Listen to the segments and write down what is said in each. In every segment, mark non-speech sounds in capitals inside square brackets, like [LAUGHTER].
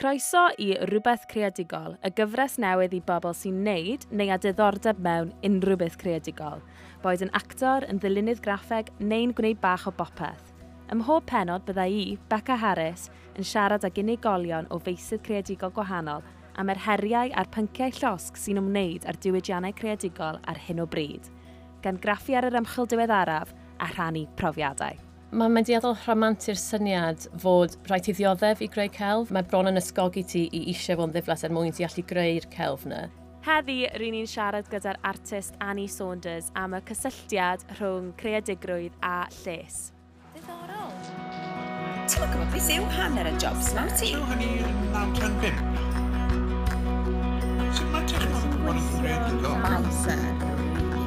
Croeso i Rhywbeth Creadigol, y gyfres newydd i bobl sy'n neud neu a diddordeb mewn unrhyw beth creadigol, boed yn actor, yn ddilynydd graffeg neu'n gwneud bach o bopeth. Ym mhob penod bydda i, Becca Harris, yn siarad ag unigolion o feisydd creadigol gwahanol am yr heriau a'r pynciau llosg sy'n ymwneud â'r diwydiannau creadigol ar hyn o bryd, gan graffu ar yr ymchwil diweddaraf a rhannu profiadau. Mae'n mediaddol rhamant i'r syniad fod rhaid i ddioddef i greu celf. Mae bron yn ysgogi ti i eisiau fo'n ddiflas er mwyn ti allu greu'r celf yna. Heddi, rydyn ni'n siarad gyda'r artist Annie Saunders am y cysylltiad rhwng creadigrwydd a lles. Diddorol. Ti'n gwybod beth yw hanner y jobs yma ti? Yw hynny'n 95? Sut mae technolog yn creadigol? Amser,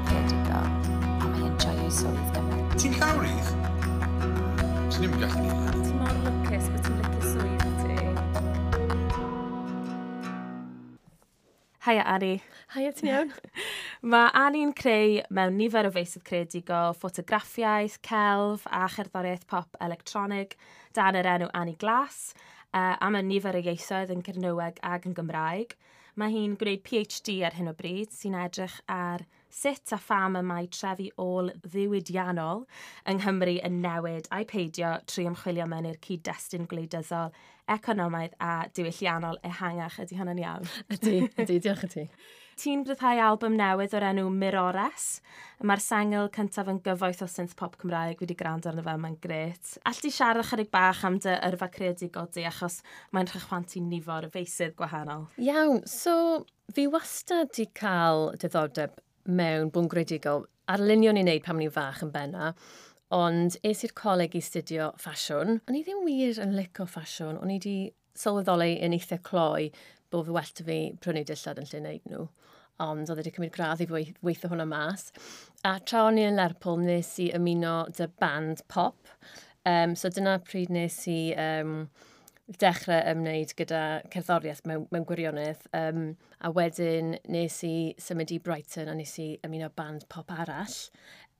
creadigol. A mae'n joio swydd gymaint. Ti'n llawrydd? Swn i'n gallu gwneud hynny. Ti'n mor lwcus bod ti'n licio swydd ti. Haia Ari. Haia ti'n iawn. [LAUGHS] Mae Ani'n creu mewn nifer o feisydd creadigol ffotograffiaeth, celf a cherddoriaeth pop electronig dan yr enw Ani Glass, uh, a mae nifer o ieithoedd yn Cernyweg ac yn Gymraeg. Mae hi'n gwneud PhD ar hyn o bryd sy'n edrych ar sut a pham y mae trefi ôl ddiwydiannol yng Nghymru yn newid a'i peidio trwy ymchwilio mewn i'r cyd-destun gwleidyddol, economaidd a diwylliannol ehangach. Ydy hwnna'n iawn? Ydy, ydy, diolch i ti. Ti'n gryddhau album newydd o'r enw Mirores. Mae'r sengl cyntaf yn gyfoeth o synth pop Cymraeg wedi gwrando arno fe, mae'n gret. All ti siarad chydig bach am dy yrfa creadigol di achos mae'n rhychwantu nifor y feisydd gwahanol. Iawn, so fi wastad di cael diddordeb mewn bod gredigol. Arlunio ni'n neud pam ni'n fach yn benna, ond es i'r coleg i studio ffasiwn. O'n i ddim wir yn licio ffasiwn, o'n i wedi sylweddoli yn eitha cloi bod fy well fi prynu dillad yn lle wneud nhw ond oedd wedi cymryd gradd i weithio hwnna mas. A tra o'n i yn Lerpwl, nes i ymuno dy band pop. Um, so dyna pryd nes i um, dechrau ymwneud gyda cerddoriaeth mewn, mewn gwirionedd. Um, a wedyn nes i symud i Brighton a nes i ymuno band pop arall.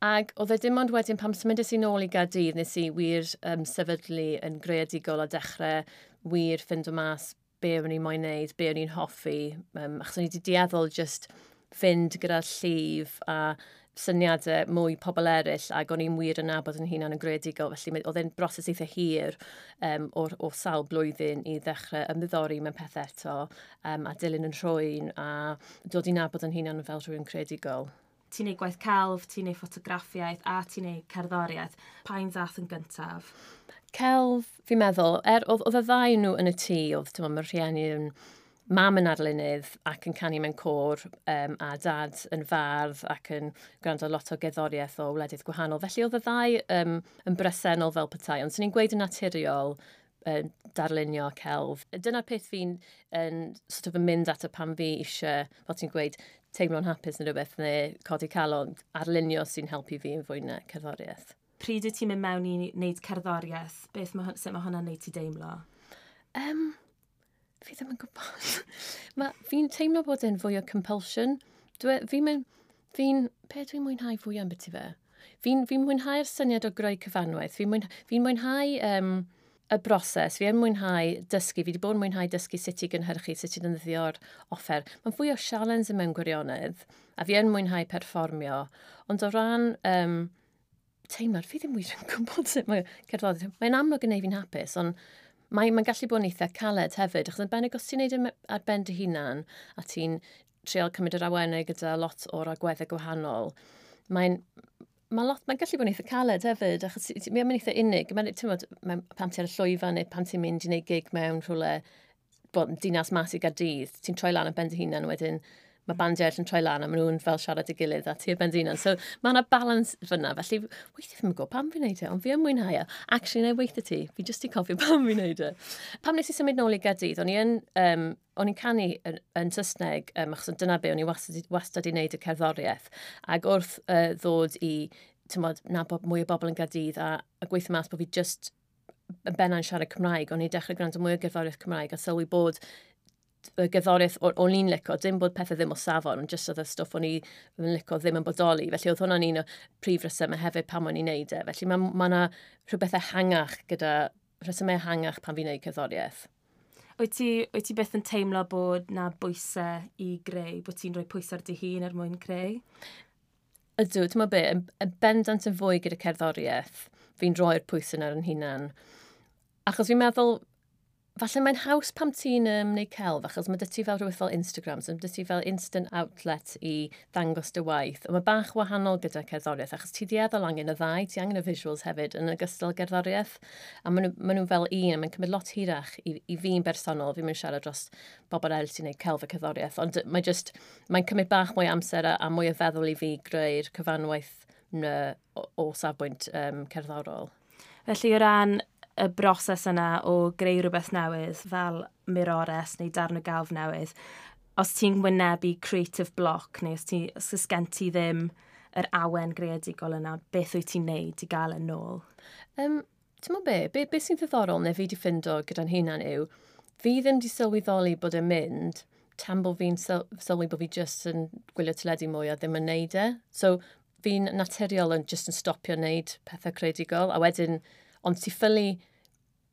Ac oedd e dim ond wedyn pam symudus i nôl i Gadydd, nes i wir um, sefydlu yn greadigol a dechrau wir ffind o mas be o'n i'n moyn neud, be o'n i'n hoffi. Um, achos o'n i wedi dieddol just fynd gyda llif a syniadau e, mwy pobl eraill ac o'n i'n wir yn nabod yn hunan yn gredigol, felly oedd e'n broses eitha hir um, o, o sawl blwyddyn i ddechrau ymddiddori mewn peth eto um, a dilyn yn rhwy'n a dod i nabod yn hunan fel rhywun credigol. Ti'n neud gwaith celf, ti'n neud ffotograffiaeth a ti'n neud cerddoriaeth. Pa'n ddath yn gyntaf? Celf, fi'n meddwl, er, oedd, oedd y ddau nhw yn y tŷ, oedd, ti'n meddwl, mae'r rhieni yn mam yn arlunydd ac yn canu mewn cor um, a dad yn fardd ac yn gwrando lot o geddoriaeth o wledydd gwahanol. Felly oedd y ddau um, yn bresennol fel petai, ond sy'n ni'n gweud yn naturiol um, darlunio celf. Dyna'r peth fi'n um, sort of yn mynd at y pan fi eisiau, fel ti'n gweud, teimlo'n hapus neu rhywbeth neu codi calon, arlunio sy'n helpu fi yn fwy na cerddoriaeth. Pryd wyt ti'n mynd mewn i wneud cerddoriaeth, beth mae, sut mae hwnna'n neud ti deimlo? Um, fi ddim yn gwybod. [LAUGHS] fi'n teimlo bod e'n fwy o compulsion. Fi'n mynd... Fi'n... pe dwi'n mwynhau fwy am beth i fe? Fi'n fi mwynhau'r syniad o greu cyfanwaith. Fi'n mwynhau, fi mwynhau um, y broses, Fi'n mwynhau dysgu, fi wedi bod yn mwynhau dysgu sut i gynhyrchu, sut i ddefnyddio'r offer. Mae'n fwy o sialens yn mewn gwirionedd, a fi yn mwynhau perfformio. Ond o ran um, teimlad, fi ddim wir yn gwybod sut mae cerddoriaeth. Mae'n amlwg yn ei fi'n hapus, ond mae'n mae gallu bod yn eitha caled hefyd, achos yn benig os ti'n neud ar ben dy hunan a ti'n trial cymryd yr awennau gyda lot o'r agweddau gwahanol, mae'n mae lot, mae'n gallu bod yn eitha caled hefyd, achos mae'n mynd eitha unig. Mae'n, ti'n bod, pan ti ar y llwyfan neu pan ti'n mynd i wneud gig mewn rhywle, bod dinas mas i Gardydd, ti'n troi lan yn ben dy hunan wedyn, mae bandiau eraill yn troi lan a maen nhw'n fel siarad i gilydd a tir ben unan. So mae yna balans fyna, felly weithio ddim yn gwybod pam fi'n neud e, ond fi yn mwynhau e. Actually, neu weithio ti, fi jyst i cofio [LAUGHS] pam fi'n neud e. Pam nes i symud nôl i Gadydd, o'n i yn um, o'n i'n canu yn, yn Saesneg, um, achos dyna be o'n i wastad, wastad i wneud y cerddoriaeth. Ac wrth uh, ddod i tymod, nabod mwy o bobl yn gadydd a, a gweithio mas bod fi just yn benna'n siarad Cymraeg, o'n i dechrau gwrando mwy o gerddoriaeth Cymraeg a sylwi bod y gerddoriaeth o'n i'n licio, dim bod pethau ddim o safon, ond jyst oedd y stwff o'n i'n licio ddim yn bodoli. Felly oedd hwnna'n un o prif resymau hefyd pam o'n i'n neud e. Felly mae ma yna ma rhywbeth ehangach gyda rhesymau ehangach pan fi'n neud cerddoriaeth. Wyt ti, wyt ti beth yn teimlo bod na bwysau i greu, bod ti'n rhoi pwysau ar dy hun er mwyn creu? Ydw, ti'n meddwl be, yn, yn bendant yn fwy gyda cerddoriaeth, fi'n rhoi'r pwysau ar yn hunan. Achos fi'n meddwl, falle mae'n haws pam ti'n um, neud celf, achos mae dy ti fel rhywbeth fel Instagram, so mae dy ti fel instant outlet i ddangos dy waith. Ond mae bach wahanol gyda cerddoriaeth, achos ti dieddol angen y ddau, ti angen y visuals hefyd yn ogystal gerddoriaeth. A maen nhw, maen nhw fel un, a mae'n cymryd lot hirach i, i fi'n bersonol, fi'n mynd siarad dros bobl eraill sy'n neud celf y cerddoriaeth. Ond mae'n just, mae'n cymryd bach mwy amser a, a mwy o feddwl i fi greu'r cyfanwaith na, o, o safbwynt um, cerddorol. Felly o ran y broses yna o greu rhywbeth newydd fel mirores neu darn o galf newydd, os ti'n wynebu creative block neu os, ti, os ys gen ti ddim yr awen greadigol yna, beth wyt ti'n neud i gael yn ôl? Um, ti'n meddwl be? Be, be sy'n ddiddorol neu fi di ffindo gyda'n hunan yw, fi ddim di sylweddoli bod yn mynd tan bod fi'n sylwi bod fi just yn gwylio teledu mwy a ddim yn neud e. So, fi'n naturiol yn just yn stopio wneud pethau creadigol, a wedyn Ond ti ffili,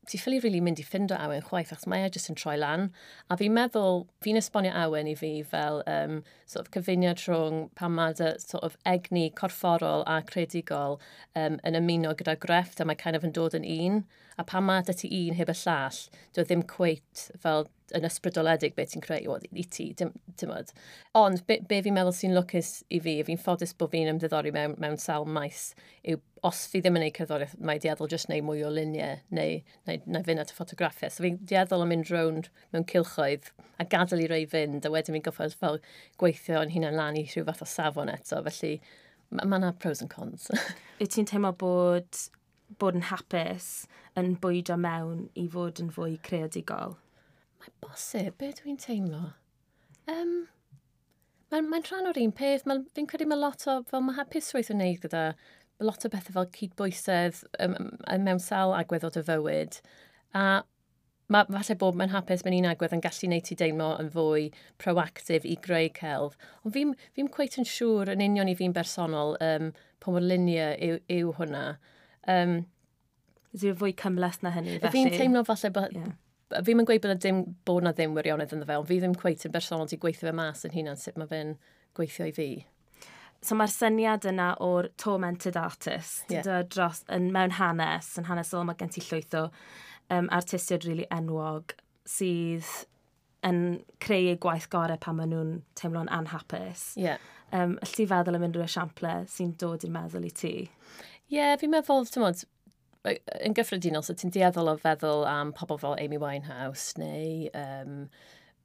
ti ffili rili really mynd i ffindo awen chwaith, achos mae e jyst yn troi lan. A fi'n meddwl, fi'n esbonio awen i fi fel um, sort of cyfuniad rhwng pan mae dy sort of egni corfforol a credigol um, yn ymuno gyda grefft, a mae kind of yn dod yn un. A pan mae dy ti un heb y llall, dwi e ddim cweit fel yn ysbrydoledig beth ti'n creu, wel, i ti, dim, dim od. Ond, be, be fi'n meddwl sy'n lwcus i fi, fi'n ffodus bod fi'n ymddiddori mewn, mewn sawl maes, yw os fi ddim yn gwneud cerddoriaeth, mae dieddol jyst neu mwy o luniau, neu, neu, neu fynd at y ffotograffiau. So fi'n dieddol yn mynd rownd mewn cilchoedd a gadael i rei fynd, a wedyn fi'n goffod fel gweithio yn hunan lan i rhyw fath o safon eto. Felly mae yna pros and cons. [LAUGHS] Wyt ti'n teimlo bod bod yn hapus yn bwydo mewn i fod yn fwy creadigol? mae'n bosib, be dwi'n teimlo? Um, Mae'n mae rhan o'r un peth. Mae, fi'n credu mae lot o, fel mae hapusrwydd yn neud gyda, lot o bethau fel cydbwysedd um, mewn sal agwedd o dy fywyd. A mae falle bod mae'n hapus mewn un agwedd yn gallu gwneud ti deimlo yn fwy proactif i greu celf. Ond fi'n fi cweit yn siŵr yn union i fi'n bersonol um, pa mor luniau yw, yw hwnna. Um, Ydw fwy cymles na hynny, felly. Fi'n teimlo falle bod, yeah fi'n yn gweud bod, dim, bod na ddim wirionedd yn ddefel, fi ddim cweith yn bersonol i gweithio fe mas yn hunan sut mae fe'n gweithio i fi. So mae'r syniad yna o'r tormented artist yeah. dros, yn, mewn hanes, yn hanesyl mae gen ti llwyth o um, artistiad rili really enwog sydd yn creu gwaith gorau pan maen nhw'n teimlo'n anhapus. Yeah. Um, Allt feddwl am unrhyw esiamplau sy'n dod i'n meddwl i ti? Ie, yeah, fi'n meddwl, ti'n modd, yn gyffredinol, so ti'n dieddol o feddwl am pobl fel Amy Winehouse neu um,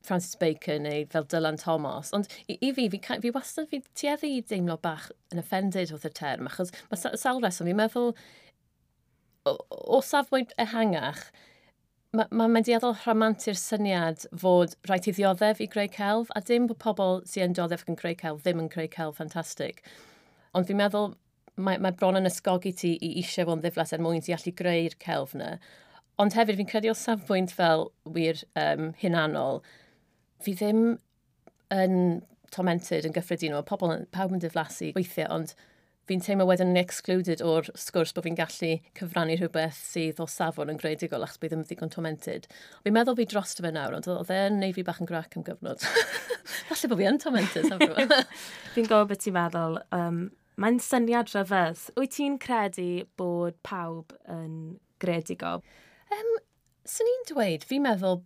Francis Bacon neu fel Dylan Thomas. Ond i, i fi, fi, fi wastad fi tueddu i deimlo bach yn offended wrth y term, achos mae sawl reswm, fi'n meddwl, o, o safbwynt ehangach, mae'n ma, ma dieddol rhamantu'r syniad fod rhaid i ddioddef i greu celf, a dim bod pobl sy'n dioddef yn creu celf ddim yn creu celf ffantastig. Ond fi'n meddwl mae, mae bron yn ysgogi ti i eisiau fo'n ddiflas er mwyn ti allu greu'r celf yna. Ond hefyd, fi'n credu o safbwynt fel wir um, hunanol, fi ddim yn tormented yn gyffredinol. Pobl, pawb yn diflasu weithiau, ond fi'n teimlo wedyn yn excluded o'r sgwrs bod fi'n gallu cyfrannu rhywbeth sydd o safon yn gredigol achos bydd ddim ddigon tormented. Fi'n meddwl fi dros fe nawr, ond oedd e'n neud fi bach yn grac am gyfnod. [LAUGHS] Falle bod fi yn tormented. [LAUGHS] fi'n gwybod beth ti'n meddwl. Um, Mae'n syniad rhyfedd. Wyt ti'n credu bod pawb yn gredigol? Um, Swn i'n dweud, fi'n meddwl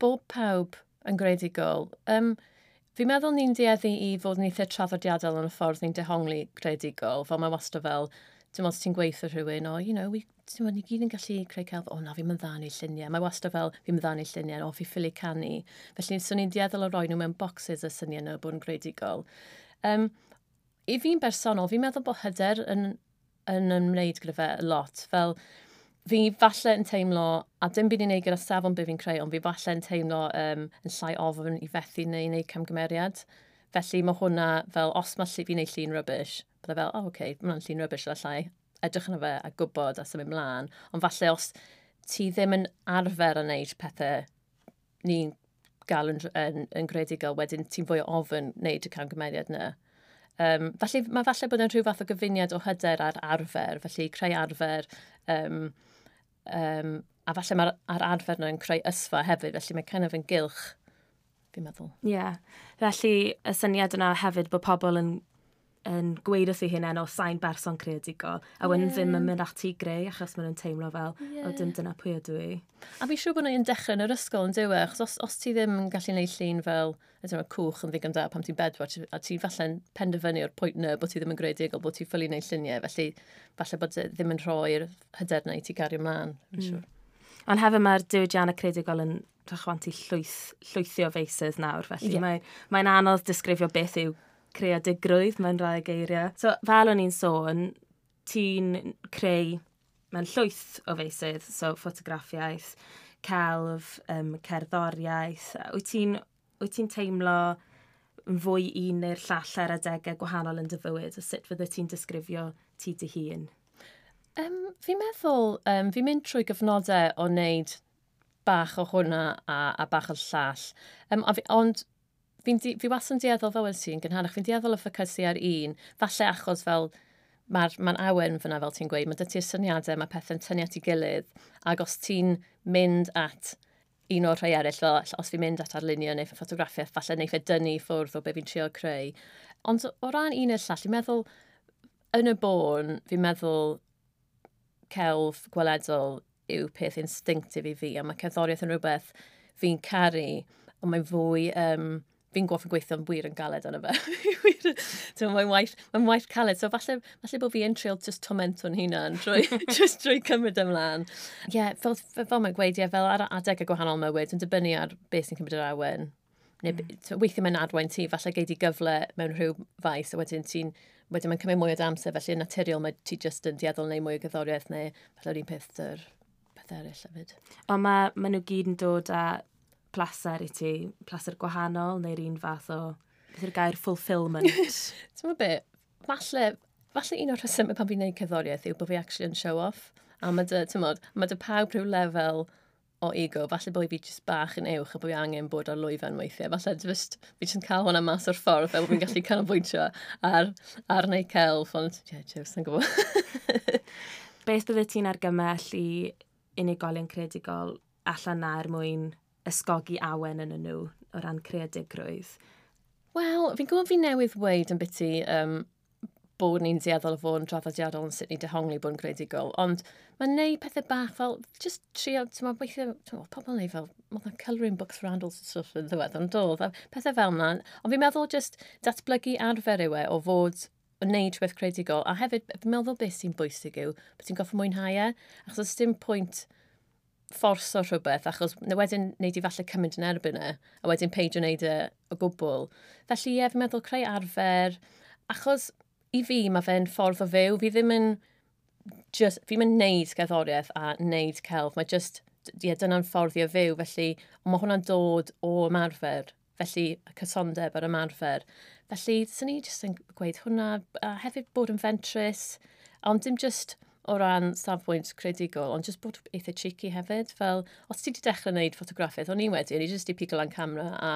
bod pawb yn gredigol. Um, fi'n meddwl ni'n dieddu i fod yn eitha traddodiadol yn y ffordd ni'n dehongli gredigol. Fel mae wastad fel, dim ond ti'n gweithio rhywun, o, you know, we, dim ond ni gyd yn gallu creu celf, o na, fi'n myddanu lluniau. Mae wastad fel, fi'n myddanu lluniau, o, fi ffili canu. Felly, swn i'n dieddol o roi nhw mewn boxes y syniad nhw bod yn gredigol. Um, i fi'n bersonol, fi'n meddwl bod hyder yn, yn ymwneud gyda fe lot. Fel, fi falle yn teimlo, a dim byd i'n neud gyda safon be fi'n creu, ond fi falle yn teimlo um, yn llai ofyn i fethu neu wneud camgymeriad. Felly mae hwnna, fel, os mae fi'n neud llun rubbish, bydde fel, o, oh, okay, mae'n llun rubbish fel llai. Edrych yna fe a gwybod a symud mlaen. Ond falle os ti ddim yn arfer yn wneud pethau ni'n gael yn, yn, yn gredigol, wedyn ti'n fwy o ofyn wneud y camgymeriad yna. Um, felly, mae falle bod yn rhyw fath o gyfuniad o hyder ar arfer, felly creu arfer, um, um, a falle mae'r ar arfer nhw'n creu ysfa hefyd, felly mae kind of yn gylch, fi'n meddwl. Ie, yeah. felly y syniad yna hefyd bod pobl yn yn gweud wrth ei hunain o sain berson creadigol a wedyn yeah. ddim yn mynd ati greu achos maen nhw'n teimlo fel yeah. o dim dyna pwy ydw i. A fi'n siŵr bod nhw'n dechrau yn yr ysgol yn dywe achos os, os ti ddim yn gallu gwneud llun fel ydym, cwch yn ddigon da pam ti'n bedwar a ti falle'n penderfynu o'r pwynt na bod ti ddim yn greadigol bod ti'n ffili gwneud lluniau felly falle bod e ddim yn rhoi'r hyderna i ti gario mlaen. Mm. Siŵr. Ond hefyd mae'r diwydiannau creadigol yn rhychwantu llwyth, llwythio feisydd nawr, felly yeah. mae'n mae anodd disgrifio beth yw creadigrwydd mewn rhai geiriau. So, fel o'n i'n sôn, ti'n creu mewn llwyth o feisydd, so ffotograffiaeth, celf, um, cerddoriaeth. Wyt ti'n ti teimlo fwy un neu'r llall ar adegau gwahanol yn dy fywyd, O sut fydde ti'n disgrifio ti dy hun? Um, fi'n meddwl, um, fi'n mynd trwy gyfnodau o wneud bach o hwnna a, a bach o llall. Um, ond fi'n fi, was yn dieddol fel wedi ti'n gynharach, fi'n dieddol y ffocysu ar un, falle achos fel mae'r ma awen fyna fel ti'n gweud, mae dy ti'r syniadau, mae pethau'n tynnu at ei gilydd, ac os ti'n mynd at un o'r rhai eraill, fel os fi'n mynd at arlunio neu ffotograffiaeth, falle neu fe dynnu ffwrdd o be fi'n trio creu. Ond o ran un i'r llall, fi'n meddwl, yn y bôn, fi'n meddwl celf gweledol yw peth instinctif i fi, a mae cerddoriaeth yn rhywbeth fi'n caru, ond mae'n fwy... Um, fi'n goff yn gweithio yn wir yn galed yna fe. [LAUGHS] mae'n waith, mae'n waith caled. So falle, falle bod fi yn trial just tomento'n hunan drwy, [LAUGHS] just drwy cymryd ymlaen. Ie, yeah, fel, fel fel mae'n gweud, yeah, fel ar adeg y gwahanol mywyd, yn dibynnu ar beth sy'n cymryd yr awen. Neu, mm. Weithio mae'n adwain ti, falle geid i gyfle mewn rhyw faes, a wedyn ti'n wedyn mae'n cymryd mwy o damser, felly yn naturiol mae ti just yn dieddol neu mwy o gyddoriaeth neu falle yr un peth dy'r peth eraill hefyd. Ond mae ma nhw gyd yn dod â pleser i ti, pleser gwahanol neu'r un fath o, beth yw'r gair fulfilment? [LAUGHS] Ti'n meddwl beth, falle, falle un o'r rhesymau pan fi'n gwneud cerddoriaeth yw bod fi actually yn show-off. A mae dy, ti'n modd, mae dy pawb rhyw lefel o ego, falle bod fi jyst bach yn uwch a bod fi angen bod ar lwyfan weithiau. Falle just, fi jyst yn cael hwnna mas o'r ffordd fel bod fi'n gallu canolbwyntio ar, ar neu celf, ond ie, yeah, jyst yn gwybod. Beth bydde ti'n argymell i unigolion credigol allan na er mwyn ysgogi awen yn nhw o ran creadigrwydd? Wel, fi'n gwybod fi newydd weid yn byty um, bod ni'n dieddol o fod yn traddodiadol yn sut ni dehongli bod yn creadigol, ond mae'n neud pethau bach fel, just trio, ti'n meddwl, weithio, ti'n meddwl, pobl yn neud fel, mae o'n colouring books for adults and stuff yn ddiwedd, ond doedd, pethau fel yna, ond fi'n meddwl just datblygu arfer yw e o fod yn neud rhywbeth creadigol, a hefyd, fi'n meddwl beth sy'n bwysig yw, bod ti'n goffa mwynhau e, achos oes dim pwynt fforso rhywbeth, achos wedyn wneud i falle cymryd yn erbyn e, a wedyn peidio wneud e o gwbl. Felly ie, fi'n meddwl creu arfer, achos i fi mae fe'n ffordd o fyw, fi ddim yn just, fi'n mynd neud gerddoriaeth a neud celf, mae just, ie, yeah, dyna'n ffordd i o fyw, felly, ond mae hwnna'n dod o ymarfer, felly y cysondeb ar ymarfer. Felly, sy'n ni jyst yn gweud hwnna, a hefyd bod yn fentrus, ond dim just, o ran safbwynt credigol, ond jyst bod eitha cheeky hefyd. Fel, os ti wedi dechrau gwneud ffotograffiaeth, o'n i wedi, o'n i jyst i pigo lan camera a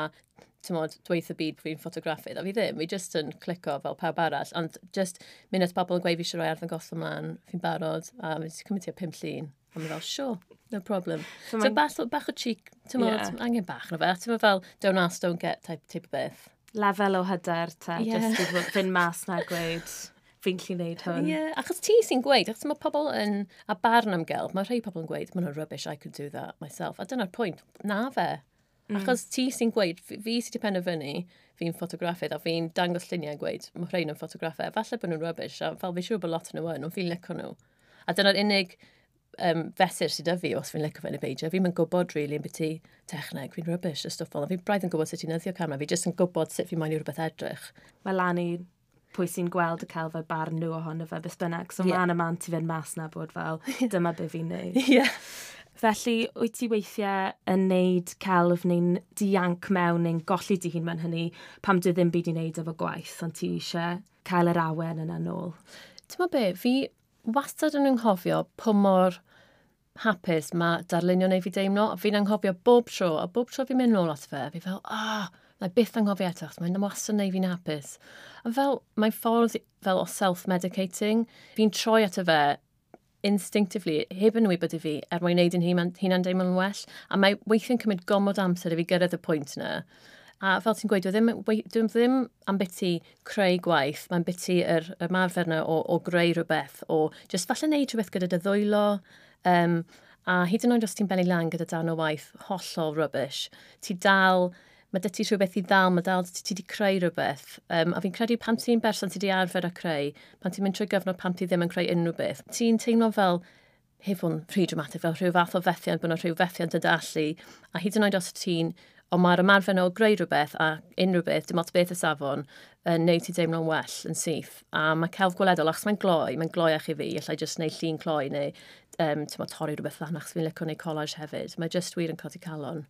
tymod, dweud y byd fi'n ffotograffydd, a fi ddim, fi jyst yn clico fel pawb arall, ond jyst mynd at bobl yn gweud fi eisiau rhoi arfer goll ymlaen, fi'n barod, a fi wedi cymryd tua 5 llun. A mi fel, sure, no problem. So, so bach, bach o cheek, tymod, yeah. angen bach na fe, a tymod fel, don't ask, don't get type, type o beth. Lefel o hyder, te, yeah. jyst i fynd mas na gweud, fi'n lli wneud hwn. Ie, yeah, achos ti sy'n gweud, achos mae pobl yn, a barn am gelf, mae rhai pobl yn gweud, mae'n rubbish, I could do that myself. A dyna'r pwynt, na fe. Mm. Achos ti sy'n gweud, fi, fi sydd wedi penderfynu, fi'n ffotograffydd a fi'n dangos lluniau gweud, mae rhain yn ffotograffau, falle bod nhw'n rubbish, a fel fi'n siŵr bod lot yn nhw yn, ond fi'n licio nhw. A dyna'r unig um, fesur sydd â fi os fi'n licio fe yn y beidio. Fi'n mynd gwybod rili really, yn byty techneg, fi'n rubbish y stwff fel. Fi'n braidd yn gwybod sut i'n eddio camera, fi jyst yn gwybod sut fi'n mynd i rhywbeth edrych. Mae lan i pwy sy'n gweld y celfa barn nhw ohono fe beth bynnag. So yeah. mae'n y mant i fynd mas na bod fel, [LAUGHS] dyma be fi'n neud. yeah. Felly, wyt ti weithiau yn neud celf neu'n dianc mewn neu'n golli di hun mewn hynny pam dy ddim byd i wneud efo gwaith, ond ti eisiau cael yr awen yna nôl? Ti'n be, fi wastad yn anghofio pwy mor hapus mae darlunio neu fi deimlo. a Fi'n anghofio bob tro, a bob tro fi'n mynd nôl at fe, fi fel, ah, oh, Mae byth anghofio eto, achos mae'n wastad neu fi'n hapus. A fel, mae'n ffordd fel o self-medicating. Fi'n troi ato fe instinctively, heb yn wybod i fi, er mwyn neud yn hunan deimlo'n well. A mae weithio'n cymryd gomod amser i fi gyrraedd y pwynt yna. A fel ti'n gweud, ddim, dwi ddim am biti creu gwaith, mae'n biti yr yr marfer yna o, o greu rhywbeth, o just falle neud rhywbeth gyda dy ddwylo, um, a hyd yn oed os ti'n benni lan gyda dan o waith hollol rubbish, ti dal mae dy ti rhywbeth i ddal, mae dal ti wedi creu rhywbeth. Um, a fi'n credu pan ti'n berson ti wedi arfer a creu, pan ti'n mynd trwy gyfnod pan ti ddim yn creu unrhyw beth, ti'n teimlo fel heb hwn rhy dramatig, fel rhyw fath o fethiant, bod yna rhyw fethiant y dallu, a hyd yn oed os ti'n ond mae'r ymarfer o greu rhywbeth a unrhyw beth, dim ots beth y safon, yn neud ti deimlo'n well yn syth. A mae celf gweledol, achos mae'n gloi, mae'n gloiach i fi, allai jyst neud llun cloi neu um, torri rhywbeth lan, achos fi'n licio neud collage hefyd. Mae jyst wir yn codi calon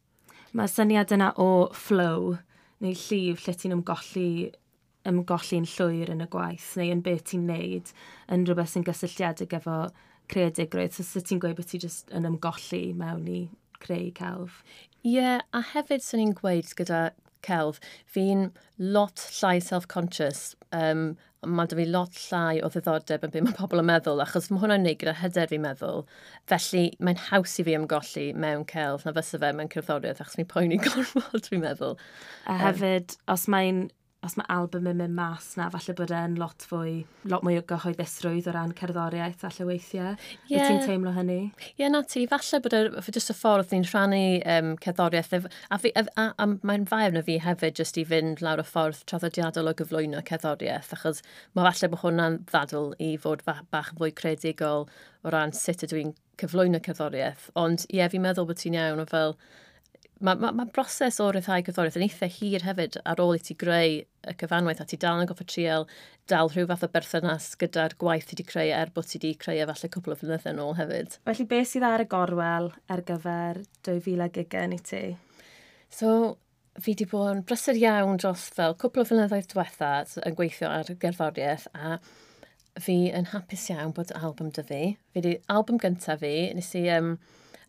mae syniad yna o flow neu llif lle ti'n ymgolli ymgolli'n llwyr yn y gwaith neu yn beth ti'n neud yn rhywbeth sy'n gysylltiedig efo creadigrwydd. So, sut ti'n gweud bod ti just yn ymgolli mewn i creu celf? Ie, yeah, a hefyd sy'n ni'n gweud gyda celf, fi'n lot llai self-conscious. Um, mae dy fi lot llai o ddiddordeb yn byd mae pobl yn meddwl, achos mae hwnna'n neud gyda hyder fi'n meddwl. Felly mae'n haws i fi ymgolli mewn celf na fysa fe mewn cerddoriaeth, achos mi'n poeni gorfod [LAUGHS] fi'n meddwl. A hefyd, um, os mae'n os mae album yn mynd mas na, falle bod e'n lot fwy, lot mwy o gyhoeddusrwydd o ran cerddoriaeth alle weithiau. Yeah. Wyt ti'n teimlo hynny? Ie, yeah, na ti. Falle bod e'n jyst y ffordd ni'n rhannu um, cerddoriaeth. A, fi, a, a, a mae'n fair na fi hefyd jyst i fynd lawr y ffordd traddodiadol o gyflwyno cerddoriaeth, achos mae falle bod hwnna'n ddadl i fod bach fwy credigol o ran sut ydw i'n cyflwyno cerddoriaeth. Ond ie, yeah, fi'n meddwl bod ti'n iawn o fel mae ma, ma broses o ryddhau cyffordd yn eitha hir hefyd ar ôl i ti greu y cyfanwaith a ti dal yn goffa trial dal rhyw fath o berthynas gyda'r gwaith ti wedi creu er bod ti wedi creu efallai cwpl o flynyddoedd yn ôl hefyd. Felly beth sydd ar y gorwel ar gyfer 2020 i ti? So, fi wedi bod yn brysur iawn dros fel cwpl o flynyddoedd diwetha yn gweithio ar gerddoriaeth a fi yn hapus iawn bod album dy fi. Fi wedi album gyntaf fi, nes i um,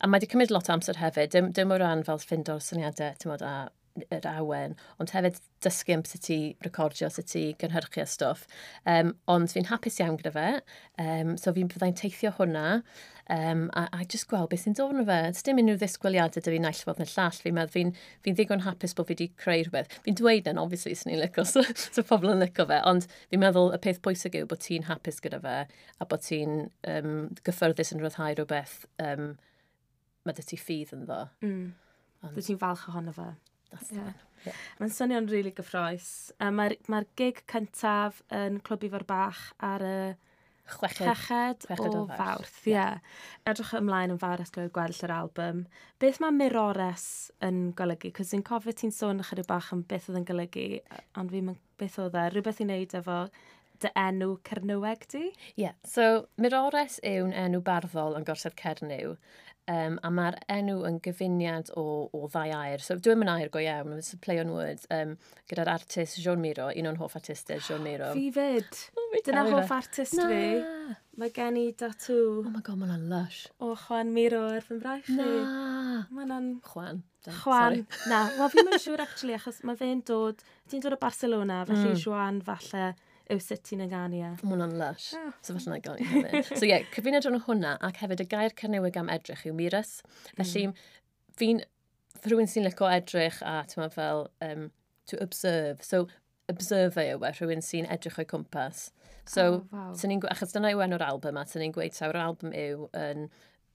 A mae wedi cymryd lot o amser hefyd, dim, dim o ran fel ffindo'r syniadau, ti'n modd, a yr awen, ond hefyd dysgu am sut i recordio, sut i gynhyrchu a stwff. Um, ond fi'n hapus iawn gyda fe, um, so fi'n byddai'n teithio hwnna, um, a, a just gweld beth sy'n dod yn fe. Ys dim unrhyw ddisgwyliadau dy fi'n naill fod yn llall, fi'n meddwl fi'n fi ddigon hapus bod fi wedi creu rhywbeth. Fi'n dweud [LAUGHS] yn, obviously, sy'n ni'n lyco, so, so pobl yn lyco fe, ond fi'n meddwl y peth pwysig yw bod ti'n hapus gyda fe, a bod ti'n um, gyffyrddus yn rhyddhau rhywbeth um, mae dy ti ffydd yn ddo. Mm. Dy ti'n falch ohono fe. Yeah. Yeah. Mae'n swnio'n rili really gyffroes. Mae'r mae gig cyntaf yn Clwb Ifor Bach ar y chweched, chweched, chweched o, o fawrth. Yeah. yeah. Edrych ymlaen yn fawr at gweld yr album. Beth mae mirores yn golygu? Cos dwi'n cofio ti'n sôn ychydig bach am beth oedd yn golygu, ond fi'n beth oedd e. Rhywbeth i wneud efo dy enw Cernyweg di? Ie, yeah. so Mirores yw'n enw barddol yn gorsedd Cernyw, um, a mae'r enw yn gyfuniad o, o ddau air. So dwi'n mynd air go iawn, it's a play on words, um, gyda'r artist Jean Miro, un o'n hoff artistau Jean Miro. [GASPS] Fi fyd, oh dyna e. hoff artist Na. fi. Mae gen i datw. Oh my god, mae'n lush. O Juan Miro ar fy mbraich chi. Na. Mae'n Juan. Da, Juan, na, wel fi'n mynd siŵr actually, achos mae fe'n dod, ti'n dod o Barcelona, felly mm. Juan falle yw sut ti'n egania. E? Mae hwnna'n lush. Oh. So falle na gael ni hefyd. so ie, yeah, cyfuniad rhan o hwnna ac hefyd y gair carnewyg am edrych yw Mirus. Felly, mm. fi'n, rhywun sy'n licio edrych a ti'n fel um, to observe. So, observer yw e, rhywun sy'n edrych o'i cwmpas. So, oh, wow. ni'n achos dyna yw enw'r album a sy'n ni'n gweud sawr album yw yn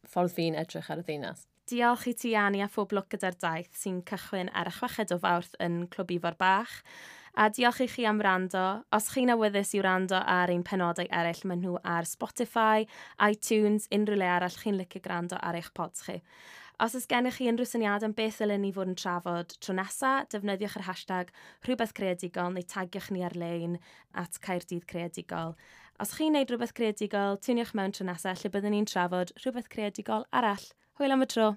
ffordd fi'n edrych ar y ddinas. Diolch i ti, Annie, a phob lwc gyda'r daith sy'n cychwyn ar y chweched o fawrth yn Clwb Ifor Bach. A diolch i chi am rando. Os chi'n awyddus i rando ar ein penodau eraill, maen nhw ar Spotify, iTunes, unrhyw le arall chi'n licio gwrando ar eich pods chi. Os oes gennych chi unrhyw syniad am beth ddylen ni fod yn trafod tro nesaf, defnyddiwch yr hashtag rhywbeth creadigol neu tagiwch ni ar-lein at Caerdydd Creadigol. Os chi'n neud rhywbeth creadigol, tuniwch mewn tro nesaf lle byddwn ni'n trafod rhywbeth creadigol arall. Hwyl am y tro!